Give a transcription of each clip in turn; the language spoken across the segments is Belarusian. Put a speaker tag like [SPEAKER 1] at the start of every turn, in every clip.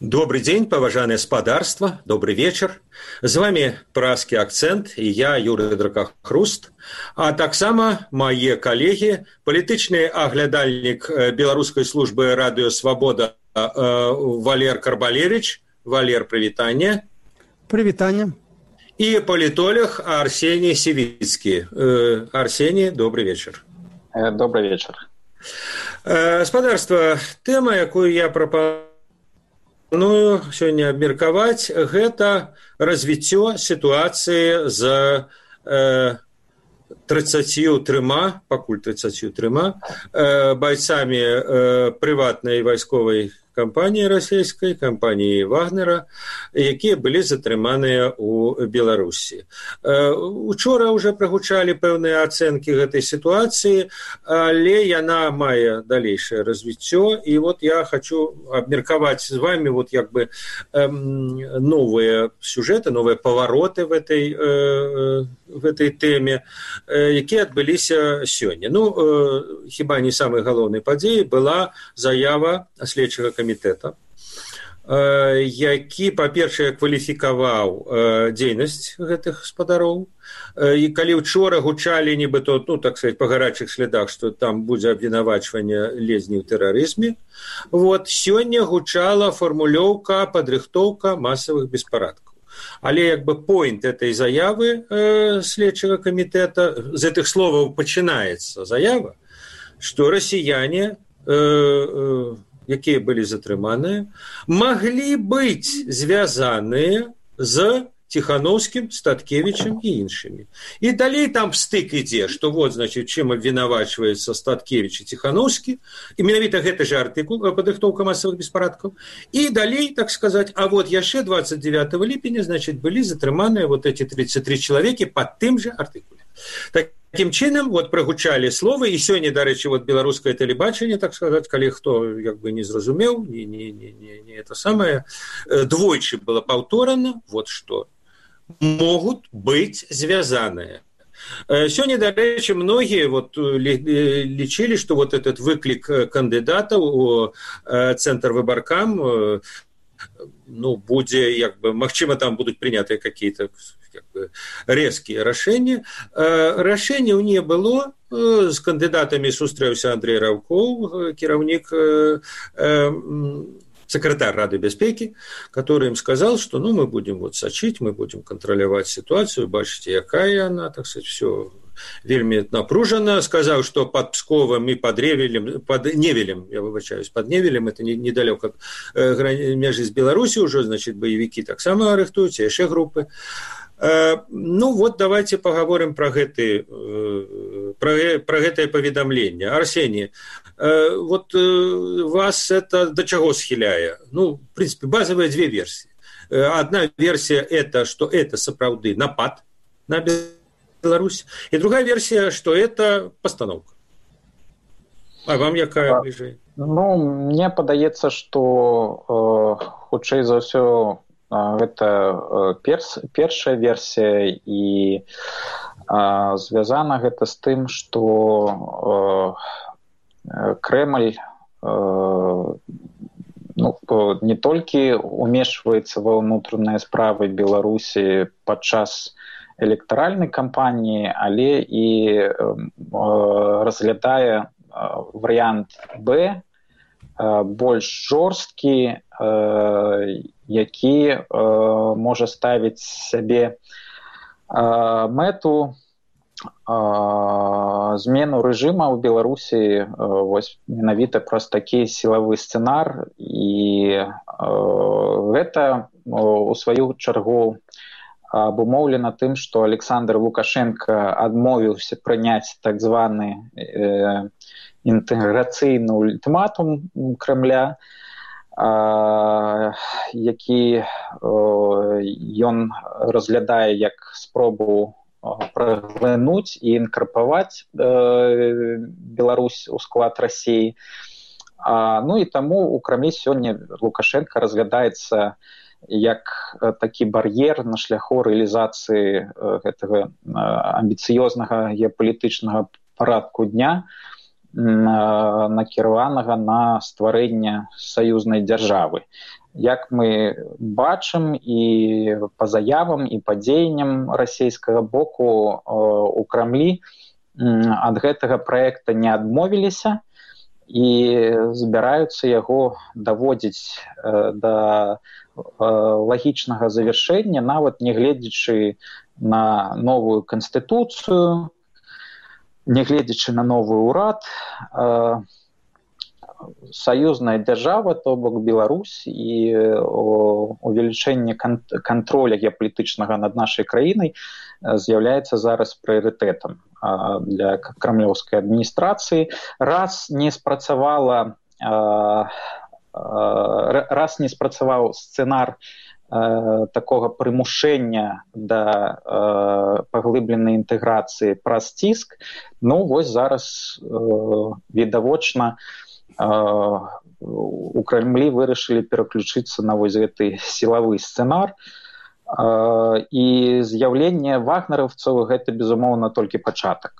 [SPEAKER 1] Добрый день, поважанное спадарство, добрый вечер. З вами праски акцент и я, Юрий Дракохруст. А так само мои коллеги, политичный оглядальник э, белорусской службы «Радио Свобода» э, Валер Карбалевич. Валер, привитание.
[SPEAKER 2] Привитание.
[SPEAKER 1] И политолог Арсений Севицкий. Э, Арсений, добрый вечер.
[SPEAKER 3] Добрый вечер.
[SPEAKER 1] Спадарство, тема, якую я пропоную Ну сёння абмеркаваць гэта развіццё сітуацыі з э, 33 пакуль 33 э, байцамі э, прыватнай вайсковай кампаніі расійскай кампаніі вагнера якія былі затрыманыя ў беларусі. Учора уже прагучалі пэўныя ацэнкі гэтай сітуацыі але яна мае далейшае развіццё. І вот я хочу абмеркаваць з вами вот як бы новыя сюжэты новыя павароты в этой в этой тэме якія адбыліся сёння. Ну хіба не самай галоўнай падзеі была заява следчага камітэта камітэта які па-першае кваліфікаваў дзейнасць гэтых спадароў. І калі учора гучалі нібыто ну так сказать па гарачых слядах што там будзе абвінавачванне лезні ў тэрарызме вот сёння гучала фармулёўка падрыхтоўка масавых беспарадкаў. Але як бы пойнт этой заявы э, следчага камітэта з гэтых словаў пачынаецца заява што расіяне э, э, якія былі затрыманыя маглі быць звязаныя з ціхановскім статкевичем і іншымі. І далей там стык ідзе што вот значит чым абвінавачваецца статкевич і ціхановскі і менавіта гэты же артыкул падрыхтоўка масавых беспарадкаў. І далей так сказать а вот яшчэ 29 ліпеня значит былі затрыманыя вот эти 33 чалавекі под тым же артыкуле так таким чынам вот прагучалі словы і сёння дарэчы вот беларускае тэлебачанне так сказать калі хто як бы не зразумеў не не не не не это самое э, двойчы было паўторана вот что могут быть звязаныя. Э, сёння дарэчы многія вот э, лічылі что вот этот выклік кандыдата у цэнтр выбаркам ну будзе як бы магчыма там будуць прынятыя какие-то резкія рашэнні рашэнняў не было з кандыдатамі сустрэўся андрей раўкоў кіраўнік секретарь рады бяспекі который им сказал что ну мы будем вот сачыць мы будем контроляваць ситуацию бачыце якая она так сказать все вельмі напружана сказаў что под псковым и под ревелем под невелем я выбачаюсь под невелем это недалёка э, межы з беларусі ўжо значит баевікі таксама рыхтуюць яшчэ групы. Э, ну вот давайте поговорим про гэты э, про, про гэтае паведамленне. Арсений вот вас это до чаго схіляе? Ну в принципе базовые две версии одна версия это что это сапраўды напад на без Беларусь. И другая версия, что это постановка. А вам якая ближе?
[SPEAKER 3] Ну, мне падаецца, што э, хутчэй за ўсё э, гэта э, перс, першая версія і э, звязана гэта з тым, што э, Крэмль э, ну, не толькі умешваецца ва ўнутраныя справы Беларусі падчас электаральнай кампаніі але і э, разглядае э, варыянт б э, больш жорсткі э, які э, можа ставіць сябе э, мэту э, змену рэжыма ў беларусі. Э, вось менавіта праз такі сілавы сцэнар. І э, гэта у сваю чаргу абумоўлена тым што александр лукашенко адмовіўся прыняць так званы э, інтэграцыйны ультыматум крамля э, які ён э, разглядае як спробу праглынуць і інкарпаваць э, Беларусь у склад рассіі ну і таму у краме сёння лукашенко разглядаецца як такі бар'ер на шляху рэалізацыі гэтага амбіцыёзнага геапалітычнага парадку дня накіраванага на стварэнне саюзнай дзяржавы. Як мы бачым і па заявам і па дзеянням расійскага боку у крамлі ад гэтага праекта не адмовіліся і збіраюцца яго даводзіць да лагічнага завяршэння нават нягледзячы на новую канстытуцыю нягледзячы на новы ўрад. Саюзная дзяржава то бок Беларусь і увелічэнне кантроля геапалітычнага над нашай краінай з'яўляецца зараз прыярытэтам для крамлёўскай адміністрацыі раз не спрацавала раз не спрацаваў сцэнар такога прымушэння да паглыбленай інтэграцыі праз ціск ну вось зараз відавочна у крамлі вырашылі пераключыцца на вось гэты сілавы сцэнар і з'яўленне вагнараўцаў гэта безумоўна толькі пачатак.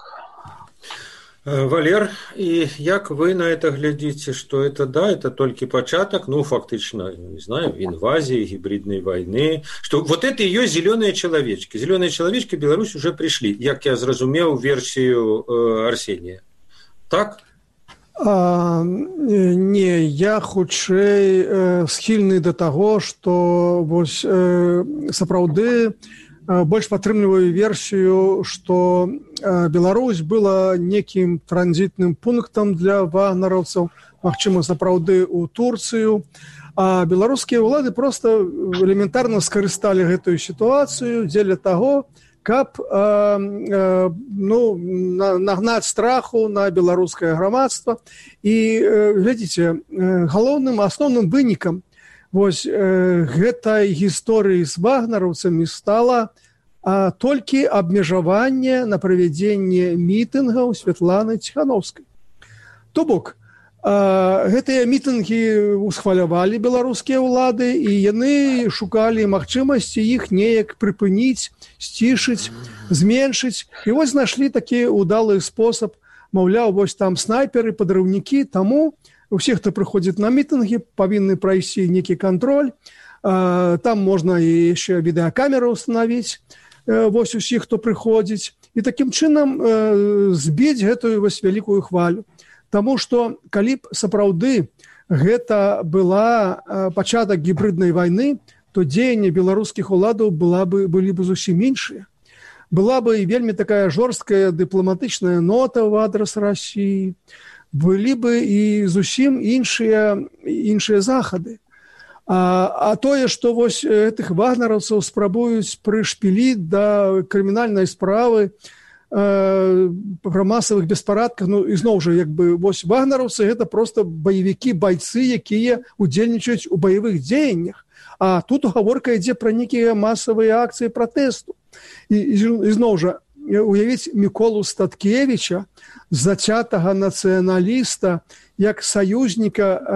[SPEAKER 1] Валер і як вы на это глядзіце что это да это толькі пачатак? Ну фактычна не знаю інвазіі гібриднай войны что вот это ее зеленые чалавечки зеленые чалавечки беларусь уже прыйшлі як я зразумеў версію э, арсения так
[SPEAKER 2] А, не я хутчэй э, схільны да таго што вось э, сапраўды э, больш падтрымліваю версію што э, Беларусь была некім транзітным пунктам для вагнараўцаў магчыма сапраўды у турцыю а беларускія ўлады просто элементарна скарысталі гэтую сітуацыю дзеля таго каб э, э, ну, на, нагнаць страху на беларускае грамадства і э, глядзіце э, галоўным асноўным вынікам вось э, гэтай гісторыі з вагнараўцамі стала а, толькі абмежаванне на правядзенне мітынгаў святланы ціхановскай то бок гэтыя мітынгі усхвалявалі беларускія ўлады і яны шукалі магчымасці іх неяк прыпыніць сцішыць зменшыць. І вось знайшлі такі удалы спосаб. Маўляў вось там снайперы падрыўнікі. Таму усе хто прыходзіць на мітынгі павінны прайсці некі кантроль. Там можна і яшчэ відэакамеру установіць вось усіх хто прыходзіць. І такім чынам збіць гэтую вось вялікую хвалю Таму што калі б сапраўды гэта была пачатак гібриднай вайны, то дзеянне беларускіх уладаў была бы былі бы зусім іншыя. Была бы і вельмі такая жорсткая дыпламатычная нота ў адрас рассіі, былі бы і зусім іншыя іншыя захады. А, а тое, што вось гэтых вагнараўцаў спрабуюць прышпіліць да крымінальнай справы, Э, пра масавых беспарадках ну ізноў жа як бы вось вагнараўцы гэта просто баевікі байцы якія удзельнічаюць у баявых дзеяннях а тут гаворка ідзе пра нейкія масавыя акцыі пратэсту і ізноў жа уявіць міколу статкевича зацятага нацыяналіста як саюзніка э,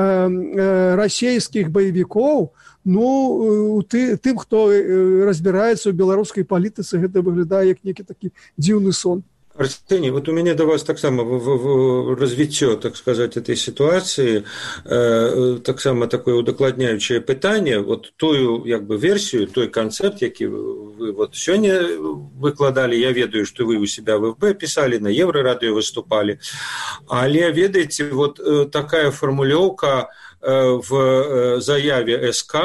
[SPEAKER 2] э, расійскіх баевікоў ну э, ты тым хто э, разбіраецца ў беларускай палітыцы гэта выглядае як некі такі дзіўны сон.
[SPEAKER 1] Арсений, вот у меня до вас так само в, в, в развитие, так сказать, этой ситуации, э, так само такое удокладняющее питание, вот ту, как бы, версию, той концепт, який вы вот сегодня выкладали, я ведаю, что вы у себя в ФБ писали, на Еврорадио выступали, але, ведаете, вот э, такая формулировка в заяве СК,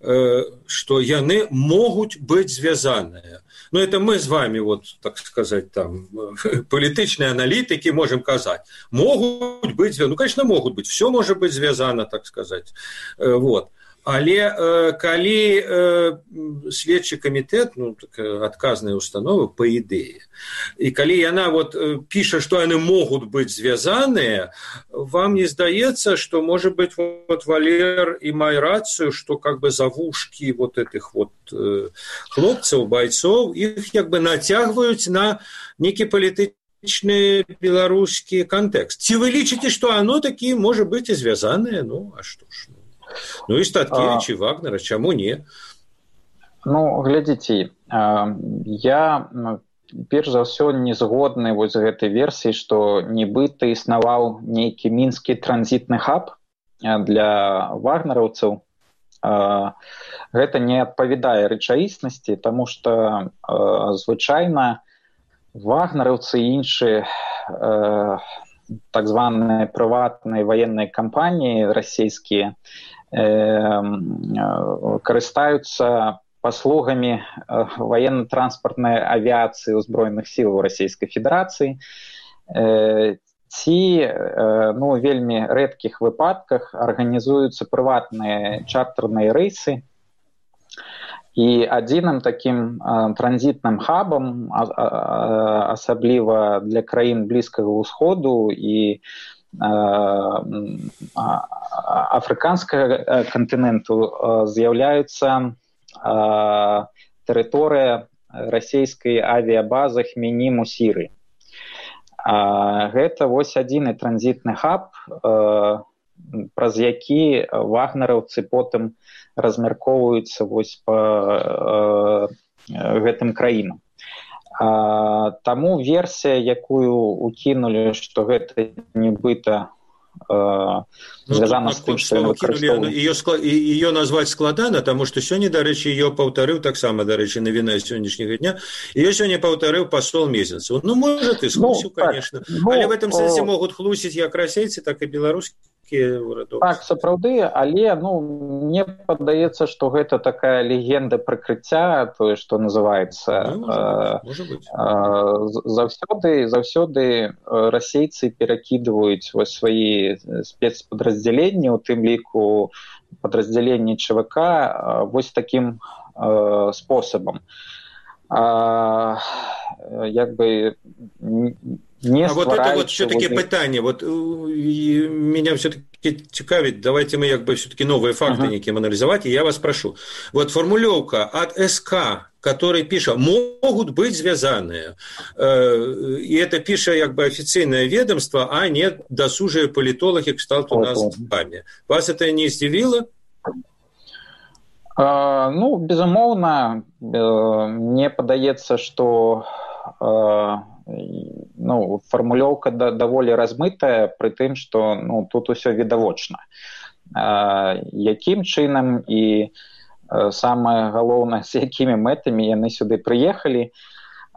[SPEAKER 1] что яны могут быть связанные. Но ну, это мы с вами, вот, так сказать, там, политичные аналитики можем сказать. Могут быть, ну, конечно, могут быть. Все может быть связано, так сказать. Вот. Але э, калі э, следчы камітэт ну так, адказныя установы по ідэі і калі яна вот піша што яны могуць быць звязаныя вам не здаецца что может быть вот валер і май рацыю что как бы завушки вот этих вот э, хлопцаў байцоў іх як бы нацягваюць на некі палітычны беларускі кантэкст? Ці вы лічыце что оно такі можа быть і звязаныя ну а что ж ну Ну і статкевич і вагнера чаму не?
[SPEAKER 3] Ну глядзіце я перш за ўсё не згодны вось гэтай версіі што нібыта існаваў нейкі мінскі транзітны хаб для вагнараўцаў гэта не адпавядае рэчаіснасці тому что звычайна вагнараўцы іншыя так званыя прыватныя ваенныя кампаніі расійскія карыстаюцца паслугамі военно-транспортнай авіяцыі ўзброеных сіл расійскай федэрацыі ці ну вельмі рэдкіх выпадках арганізуюцца прыватныя чартарныя рэйсы і адзіным такім транзітным хабам асабліва для краін блізкага ўсходу і афрыканскага кантыненту з'яўляецца тэрыторыя расійскай авіябазы хмініму сіры гэта вось адзіны транзітны хаб праз які вагнараўцы потым размяркоўваюцца вось па гэтым краінам. Таму версія якую укінулі што гэта нібыта
[SPEAKER 1] звязана з тым ее назваць складана тому что сёння дарэчы ее паўтарыў таксама дарэчы навіна сённяшняга дня ее сёння паўтарыў пасол месяцаў ну может и ну, конечно. Ну, але в этом сэнсе могуць хлусіць як расейцы так і беларускі
[SPEAKER 3] так сапраўды але ну мне падаецца што гэта такая легенда прыкрыцця тое што называется ну, заўсёды заўсёды расейцы перакідваюць вось свае спецпадраздзяленні у тым ліку падраздзяленні чвк вось таким спосабам. Як бы
[SPEAKER 1] не а вот это вот все-таки пытание. Вот меня все-таки цікавить давайте мы як бы все-таки новые факты ага. неким анализовать и я вас прошу. Вот формулёвка от ск который пишет могут быть связанные э, и это пишет як бы официальное ведомство а нет досужие политологи кстати у нас с вами. Вас это не издивило?
[SPEAKER 3] А, ну безумоўно э, мне падаецца что э, ну, фармулёўка да, даволі размытая пры тым што ну, тут усё відавочна. Якім чынам і самае галоўнае з якімі мэтамі яны сюды прыехалі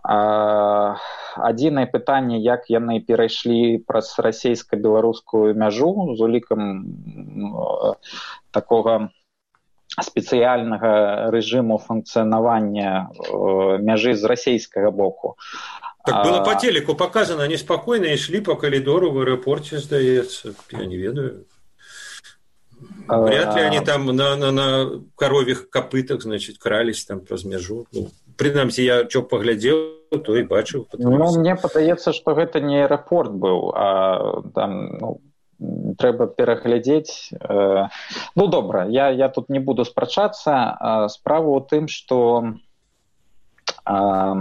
[SPEAKER 3] адзінае пытанне як яны перайшлі праз расійска-беларускую мяжу з улікам такога спецыяльнага рэжыму функцыянавання мяжы з расійскага боку
[SPEAKER 1] Так было по телеку показано, они спокойно шли по коридору в аэропорте, сдается. Я не ведаю. Вряд ли они там на, на, на коровьих копытах, значит, крались там праз мяжу. Ну, принамсі, я что поглядел, то и бачил.
[SPEAKER 3] Ну, мне падаецца, что гэта не аэропорт был, а там, ну, трэба пераглядзець э, ну добра я я тут не буду спрачацца справу у тым что э,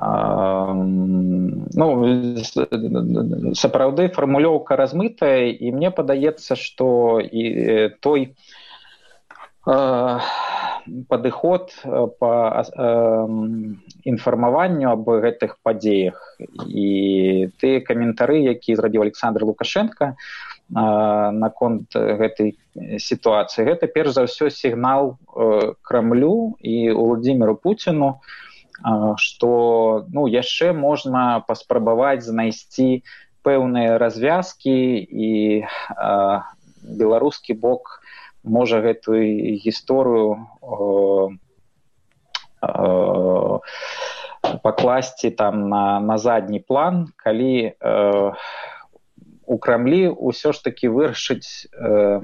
[SPEAKER 3] ну сапраўды фармулёўка размытая і мне падаецца што і той падыход па інфармаванню аб гэтых падзеях. І тыя каментары які зрабіў александр лукашенко наконт гэтай сітуацыі гэта перш за ўсё сігнал крамлю і владимиру путину што ну яшчэ можна паспрабаваць знайсці пэўныя развязкі і а, беларускі бок можа гэтую гісторыю пакласці там на, на задні план калі э, у крамлі ўсё ж таки вырашыць э,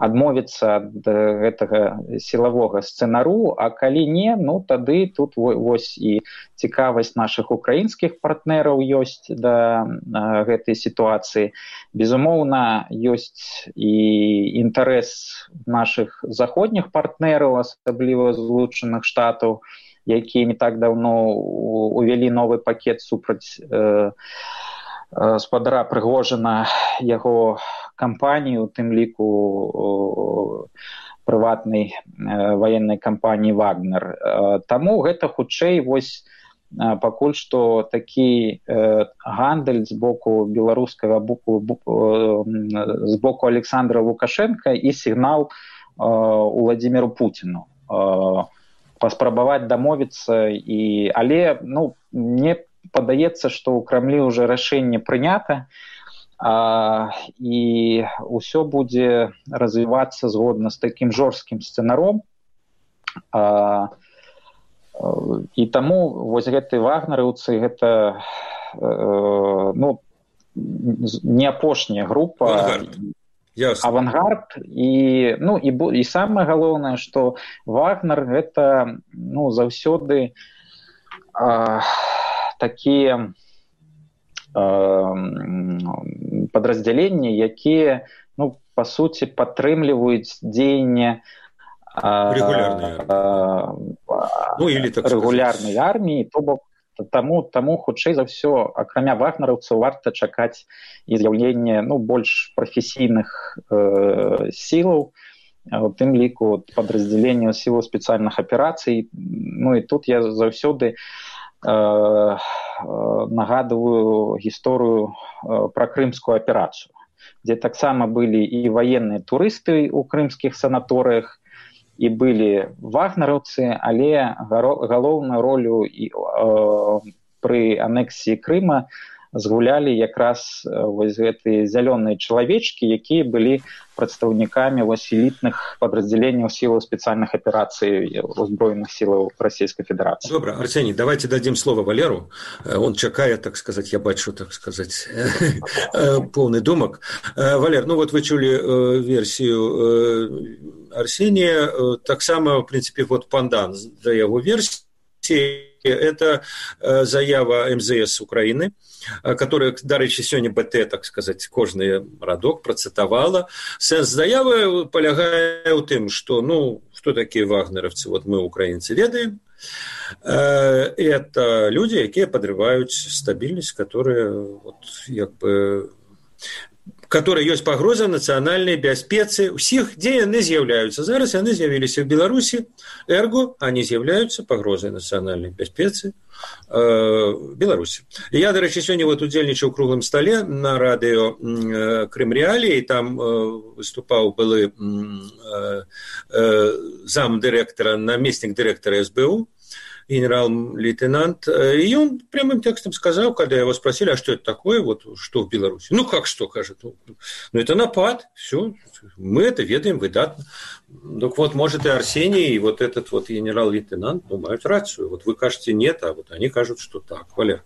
[SPEAKER 3] адмовіцца ад гэтага сілавога сцэнару а калі не ну тады тут вось і цікавасць наших украінскіх партнераў ёсць да гэтай сітуацыі. Безумоўна ёсць і інтарэс наших заходніх партнераў асабліва злучаных штатаў якія не так давно увялі новы пакет супраць э, спадара прыгожана яго кампанію тым ліку прыватнай военной кампаніі вагнер таму гэта хутчэй вось пакуль што такі гандаль з боку беларускага боку з боку александра лукашенко і сігнал владимиру путину паспрабаваць дамовіцца і але ну мне падаецца што ў крамлі уже рашэнне прынята а, і ўсё будзе развівацца згодна з такім жорсткім сцэнаром. А, і таму вось гэты вагнарыўцы гэта э, ну не апошняя група авангард. І ну і і самае галоўнае што вагнер гэта ну заўсёды а, такія падраздзяленні якія ну па сути падтрымліваюць дзеянне ну, рэгулярнай арміі то бок таму таму хутчэй за ўсё акрамя вагнараўцаў варта чакаць і з'яўленне ну больш прафесійных э, сілаў у тым ліку падраздзяленне сілаў спецыяльных аперацый ну і тут я заўсёды Э, нагадываю гісторыю пра крымскую аперацыю дзе таксама былі і ваенныя турысты ў крымскіх санаторыях і былі вагнараўцы але галоўную ролю і пры анексіі крыма згулялі якраз э, вось гэтыя зялёныя чалавечкі якія былі прадстаўнікамі вось элітных падраздзяленняў сілаў спецыяльных аперацый узброеных сілаў расійскай федэрацыі.
[SPEAKER 1] Добра арсений давайте дадзім слова валеру. Э, он чакае так сказать я бачу так сказать поўны думак. Э, валер ну вот вы чулі версію арсения. Таксама в прынцыпе вот пандан за яго версіі это заява мзс украины которая дарэчы сёння бт так сказать кожны радок працытавала сэнс заявы палягае ў тым что ну кто такія вагнеровцы? Вот мы украінцы ведаем. Это люди якія подрываюць стабільнасць которая вот як бы которой ёсць пагроза нацыянальнай бяспецы. Ўсіх дзе яны з'яўляюцца зараз яны з'явіліся ў беларусі эрго они з'яўляюцца пагрозай нацыянальнай бяспецы Э, беларусі я дарэчы сёння вот удзельнічаў круглым стале на радыё э, крымреаліі там э, выступаў былы зам дырэктара намеснік дырэктара сбу генерал-лейтенант и он прямым текстом сказал когда его спросили а что это такое? Вот что в беларуси? Ну как что кажет ну, это напад. Все мы это ведаем выдатно так вот может и арсений и вот этот вот генерал-лейтенант думают рацию. Вот вы кажете нет а вот они кажут что так валер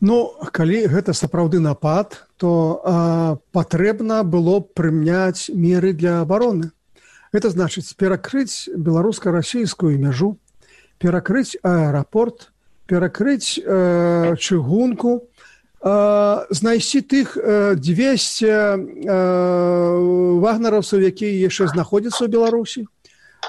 [SPEAKER 2] ну калі гэта сапраўды напад то а, патрэбна было прымняць меры для обороны это значыць перакрыць беларуска-расійскую мяжу перакрыць аэрапорт перакрыць э, чыгунку э, знайсці тых э, 200 э, вагнараўцаў якія яшчэ знаходзяцца ў беларусі.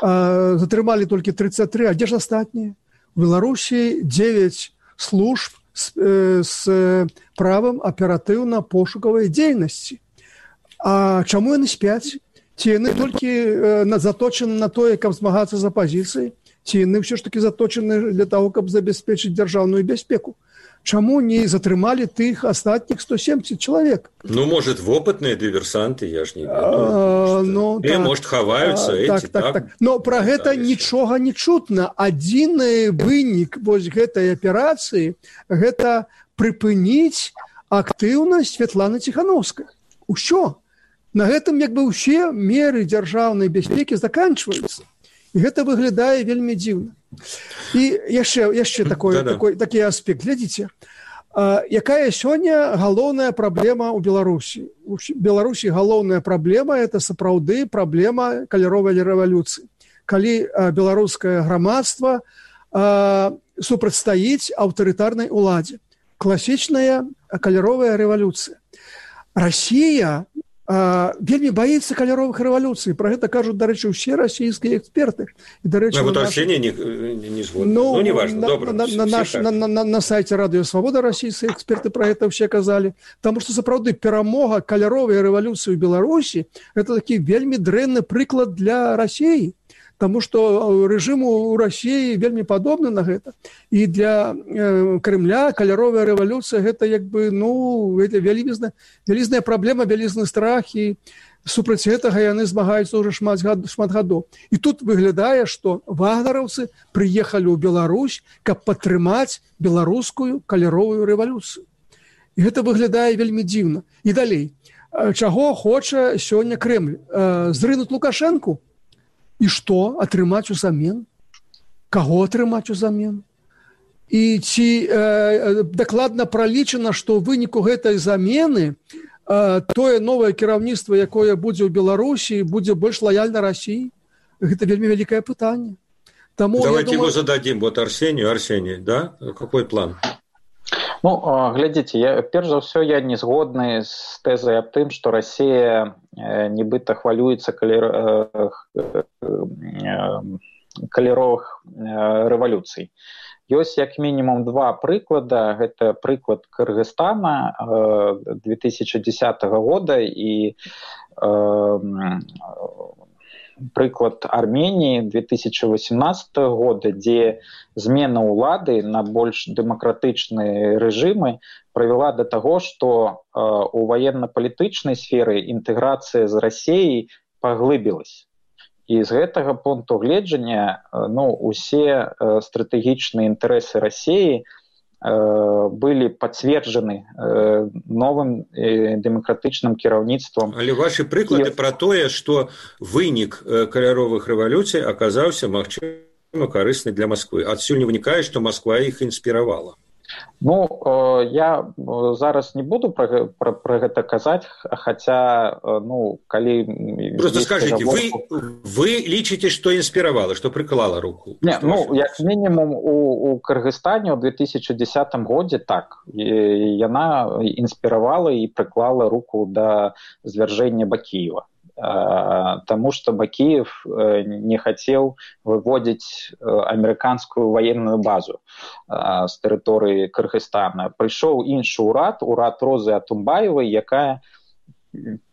[SPEAKER 2] Э, затрымалі толькі 33 а дзе ж астатнія у беларусі 9 служб с, э, с правам аператыўна пошукавай дзейнасці. А чаму яны спяць? Ці яны толькі э, заточаны на тое каб змагацца за пазіцыяй ці яны ўсё ж таки заточаны для того каб забяспечыць дзяржаўную бяспеку Чаму не затрымалі тых астатніх 170 чалавек
[SPEAKER 1] ну может вопытныя дыверсанты я ж не а, ну, так, может хаваюцца а,
[SPEAKER 2] так, так, так. так. но про гэта да, нічога не чутна адзіны вынік вось гэтай аперацыі гэта прыпыніць актыўнасць Святланы ціхановска ўсё на гэтым як бы ўсе меры дзяржаўнай бяспекі заканчваюцца і гэта выглядае вельмі дзіўна і яшчэ яшчэ такой, да -да. такой такі аспект. Глядзіце якая сёння галоўная праблема ў беларусі? У беларусі галоўная праблема это сапраўды праблема каляровай рэвалюцыі. Калі беларускае грамадства супрацьстаіць аўтарытарнай уладзе. Класічная каляровая рэвалюцыя. Росія вельмі баіцца каляровых рэвалюцый про гэта кажуць дарэчы усе расійскія эксперты. І дарэчы
[SPEAKER 1] ну, наш... не, не, не ну, ну, на, добра, на, на, наш, на, на, на сайте радыёвабода расійскія эксперты про гэта все казалі там что сапраўды перамога каляровай рэвалюцыі ў беларусі это такі вельмі дрэнны прыклад для рассіі Таму што э, рэжыму ў рассіі вельмі падобны на гэта. І для э, Крымля каляровая рэвалюцыя гэта як бы ну вялізна вялізная праблема вялізны страх і супраць гэтага яны змагаюцца ўжо шмат гад, шмат гадоў. І тут выглядае, што вагнараўцы прыехалі ў Беларусь, каб падтрымаць беларускую каляровую рэвалюцыю. І гэта выглядае вельмі дзіўна. І далей. Чаго хоча сёння Крэмль зрынуць лукашэнку і што атрымаць узамен каго атрымаць узамен і ці э, дакладна пралічана што ў выніку гэтай замены э, тое новае кіраўніцтва якое будзе ў беларусі будзе больш лаяльна рассіі гэта вельмі вялікае пытанне. Таму давайте думаю... его зададим. Вот арсению. Арсений да? Какой план
[SPEAKER 3] Ну глядзіце я перш за ўсё я не згодны з тэзай аб тым што рассея э, нібыта хвалюецца калі э, э, каляровых рэвалюцый ёсць як мінімум два прыклада. Гэта прыклад кыргызстана 2010 года і прыклад армении 2018 года дзе змена ўлады на больш дэмакратычныя рэжымы правяла да таго што э, у военно-палітычнай сферы інтэграцыя з рассеяй паглыбілась і з гэтага пункту гледжання э, ну усе э, стратэгічныя інтарэсы рассеі Э, былі пацверджаны э, новым э, дэмакратычным кіраўніцтвам
[SPEAKER 1] але ваши прыклады і... пра тое што вынік каляровых рэвалюцый аказаўся магчыма карысны для москвы. Адсюль не вынікае што москва іх інспіравала
[SPEAKER 3] Ну я зараз не буду про, про, про гэта казаць хаця ну калі
[SPEAKER 1] просто скажите вы вы лічыце што інспіравала што прыклала руку?
[SPEAKER 3] Не, ну як мінімум у, у кыргызстане ў 2010 годзе так. Яна інспіравала і прыклала руку да звяржэння бакіева Таму што Бакіев э, не хацеў выводзіць э, амерыканскую ваенную базу з тэрыторыі Кыргызстана. Прыйшоў іншы ўрад, урад розы Атумбаевай, якая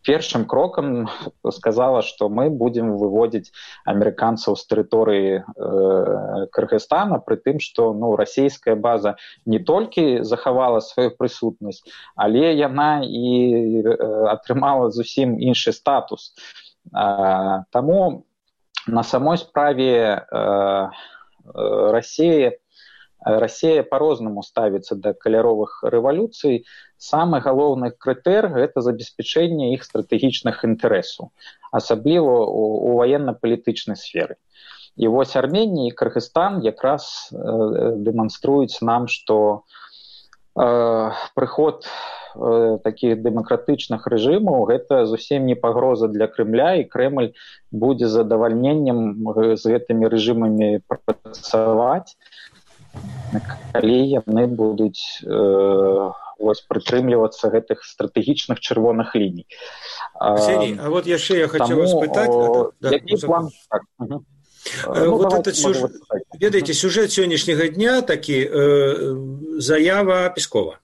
[SPEAKER 3] першым крокам сказала што мы будзем выводзіць амерыканцаў з тэрыторыі э, кыргызстана пры тым што ну расійская база не толькі захавала сваю прысутнасць але яна і э, атрымала зусім іншы статус. Э, таму на самой справе э, э, рассея Расія па-рознаму ставіцца да каляровых рэвалюцый. Самы галоўны крытэр гэта забеспячэнне іх стратэгічных інтарэсаў, асабліва ў ваенна-палітычнай сферы. І вось Арменія і Кыргызстан якраз э, дэманструюць нам, што э, прыход э, такіх дэмакратычных рэжымаў гэта зусім не пагроза для крымля і крэмль будзе задавальненнем з гэтымі рэжымамі працаваць калі яны будуць э, прытрымлівацца гэтых стратэгічных чырвоных ліній.
[SPEAKER 1] Сені, а вот яшчэ я хочу вас пытаць да, план? так. угу. Ну, вот этот сюж... ведаеце сюжэт сённяшняга дня такі э, заява пескова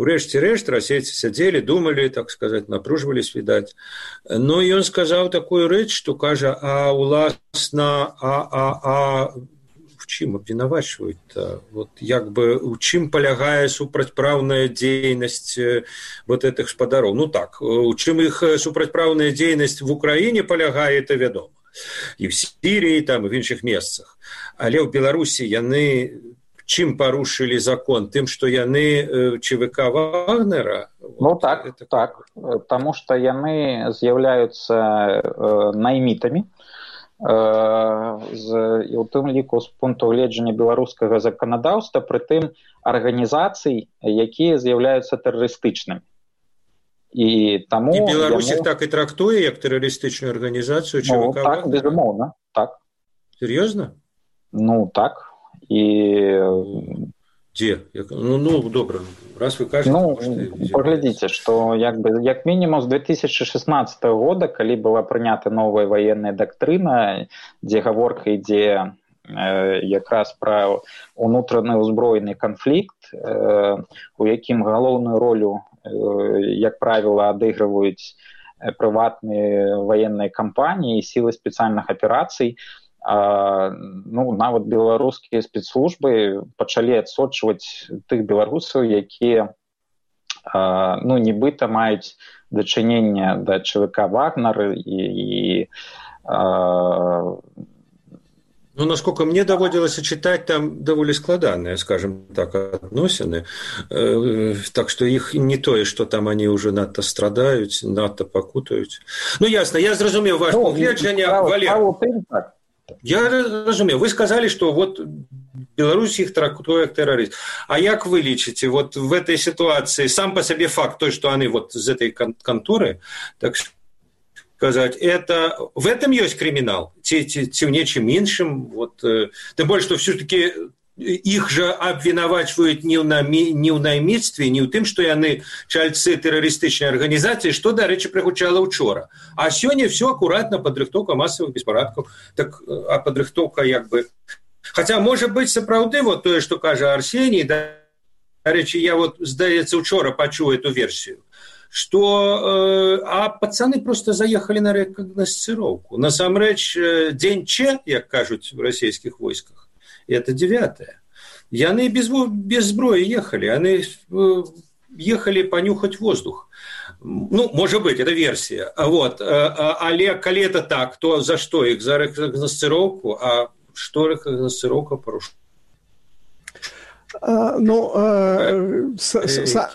[SPEAKER 1] урэшце рэшт расейцы сядзелі думалі так сказать напружвались відаць но ён сказаў такую рэч што кажа а уласна а а а чым абвінавачваюць вот як бы у чым палягае супрацьпраўная дзейнасць вот этих спадароў? Ну так у чым іх супрацьпраўная дзейнасць в украіне палягае это вядома. І в сірии там в іншых месцах. Але ў беларусі яны чым парушылі закон? Тым што яны чвк вагнера?
[SPEAKER 3] Ну так это... так. таму што яны з'яўляюцца э, наймітамі з і ў тым ліку з пункту гледжання беларускага заканадаўства прытым арганізацый якія з'яўляюцца тэрарыстычнымі. І таму
[SPEAKER 1] Беларусь яму... так і трактуе як тэрарыстычную арганізацыю
[SPEAKER 3] ну, так, безумоўна так.
[SPEAKER 1] Сур'ёзна
[SPEAKER 3] ну так. І
[SPEAKER 1] дзе ну, ну добра раз вы кажете
[SPEAKER 3] ну, поглядзіце что як бы як мінімум з 2016 года калі была прынята новая военная дактрына дзе гаворка ідзе э, якраз пра унутраны ўзброены канфлікт э, у якім галоўную ролю э, як правіла адыгрываюць прыватныя военныя кампаніі сілы спецыяльных аперацый а, ну нават беларускія спецслужбы пачалі адсочваць тых беларусаў якія ну нібыта маюць дачынення да чвк вагнары і, і а,
[SPEAKER 1] Ну, насколько мне доводилось читать, там довольно складанные, скажем так, относины. Э, так что их не то, что там они уже надто страдают, надто покутают. Ну, ясно, я зразумел ваш ну, погляд, Женя, Валер. Я разумею, вы сказали, что вот Беларусь их трактуе как террорист. А як вы лечите вот в этой ситуации сам по себе факт той, что они вот из этой конторы, так сказать, это в этом есть криминал, те, те, те в нечем меньшем, вот, э, тем более, что все-таки іх жа абвінавачваюць не ў не ў наймецтве не ў тым што яны чальцы тэрарыстычнай арганізацыі што дарэчы прыгучала учора. А сёння все акуратна падрыхтоўка масавых беспарадкаў так а падрыхтоўка як бы. Хотя можа быть сапраўды вот тое што кажа арсений да дарэчы я вот здаецца учора пачу эту версію что э, а пацаны просто заехали на рэкагнасцыроўку. Насамрэч э, дзень че як кажуць в расійскіх войсках это девятое. Яны без, без зброі ехали, они э, ехали понюхать воздух. Ну, может быть, это версия. Вот. Але калі это так, то за что их? За рекогносцировку? А что рекогносцировка порушила?
[SPEAKER 2] А, ну, с, с,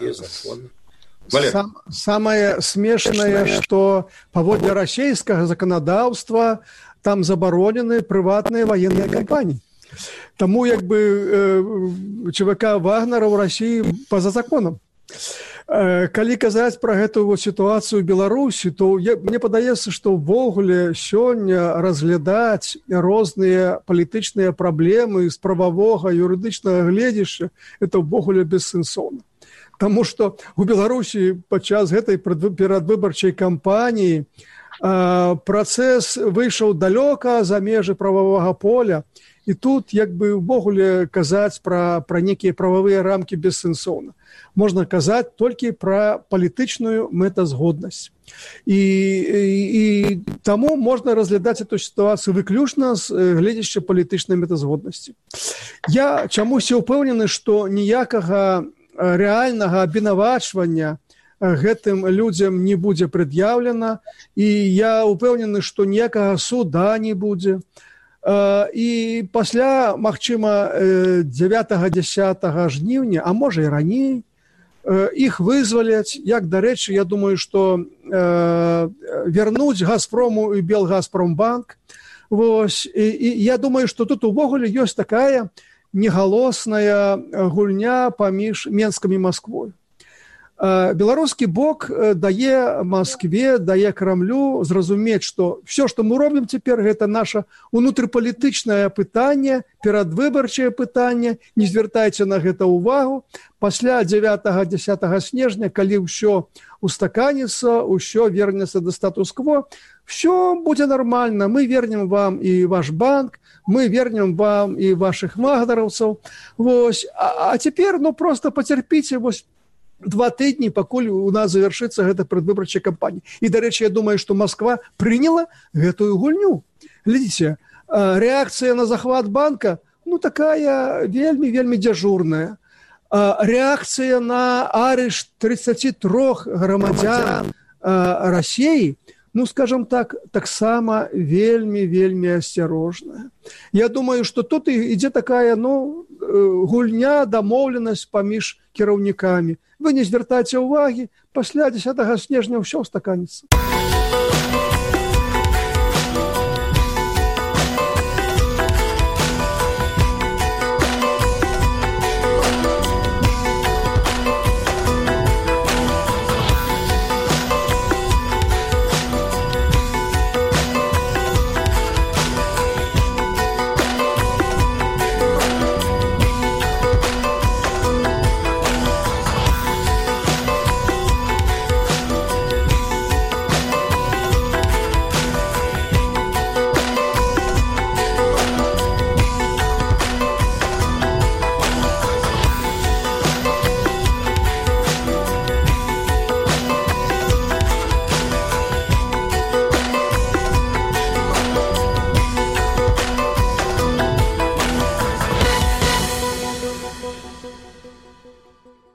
[SPEAKER 2] Сам, самое смешное, что поводле российского законодавства там заборонены приватные военные компании. Таму як бы э, ЧВК вагнера ў рассіі па-за законам. Калі казаць пра гэтую сітуацыю беларусі то я, мне падаецца што ўвогуле сёння разглядаць розныя палітычныя праблемы з прававога юрыдычнага гледзяшча это ўвогуле бессэнсоўна Таму што у беларусі падчас гэтай перадвыбарчай кампаніі працэс выйшаў далёка за межы прававога поля і тут як бы увогуле казаць пра пра некія прававыя рамкі бессэнсоўна. Можна казаць толькі пра палітычную мэтазгоднасць. І, і, і таму можна разглядаць эту сітуацыю выключна з гледзяшча палітычнай мэтазгоднасці. Я чамусьці ўпэўнены што ніякага рэальнага абвінавачвання гэтым людзям не будзе прад'яўлена. І я ўпэўнены што ніякага суда не будзе і пасля магчыма 9 жніўня а можа і раней іх вызваляць як дарэчы я думаю что вярнуць газпрому і белгазпромбанк Вось. І, і я думаю что тут увогуле ёсць такая негалосная гульня паміж менскам і москвой беларускі бок дае москве дае крамлю зразумець что все что мы робім цяпер гэта наше унутрыпалітычнае пытанне перадвыбарчае пытанне. Не звяртайце на гэта ўвагу. Пасля 9 10 снежня калі ўсё устаканіцца ўсё вернецца да статус-кво все будзе нормально мы вернем вам і ваш банк мы вернем вам і ваших магдараўцаў Вось. А, а цяпер ну просто пацярпіце вось два тыдні пакуль у нас завершыцца гэта прадвыбарчая кампанія. І дарэчы я думаю что москва приняла гэтую гульню. Глядзіце реакцыя на захват банка ну такая вельмі вельмі дзяжурная. Реакцыя на арыш 33 грамадзян рассеі ну скажем так таксама вельмі вельмі асцярожная. Я думаю что тут ідзе такая ну э, гульня дамоўленасць паміж кіраўнікамі вы не звяртаце ўвагі пасля 10 снежня ўсё стаканіцца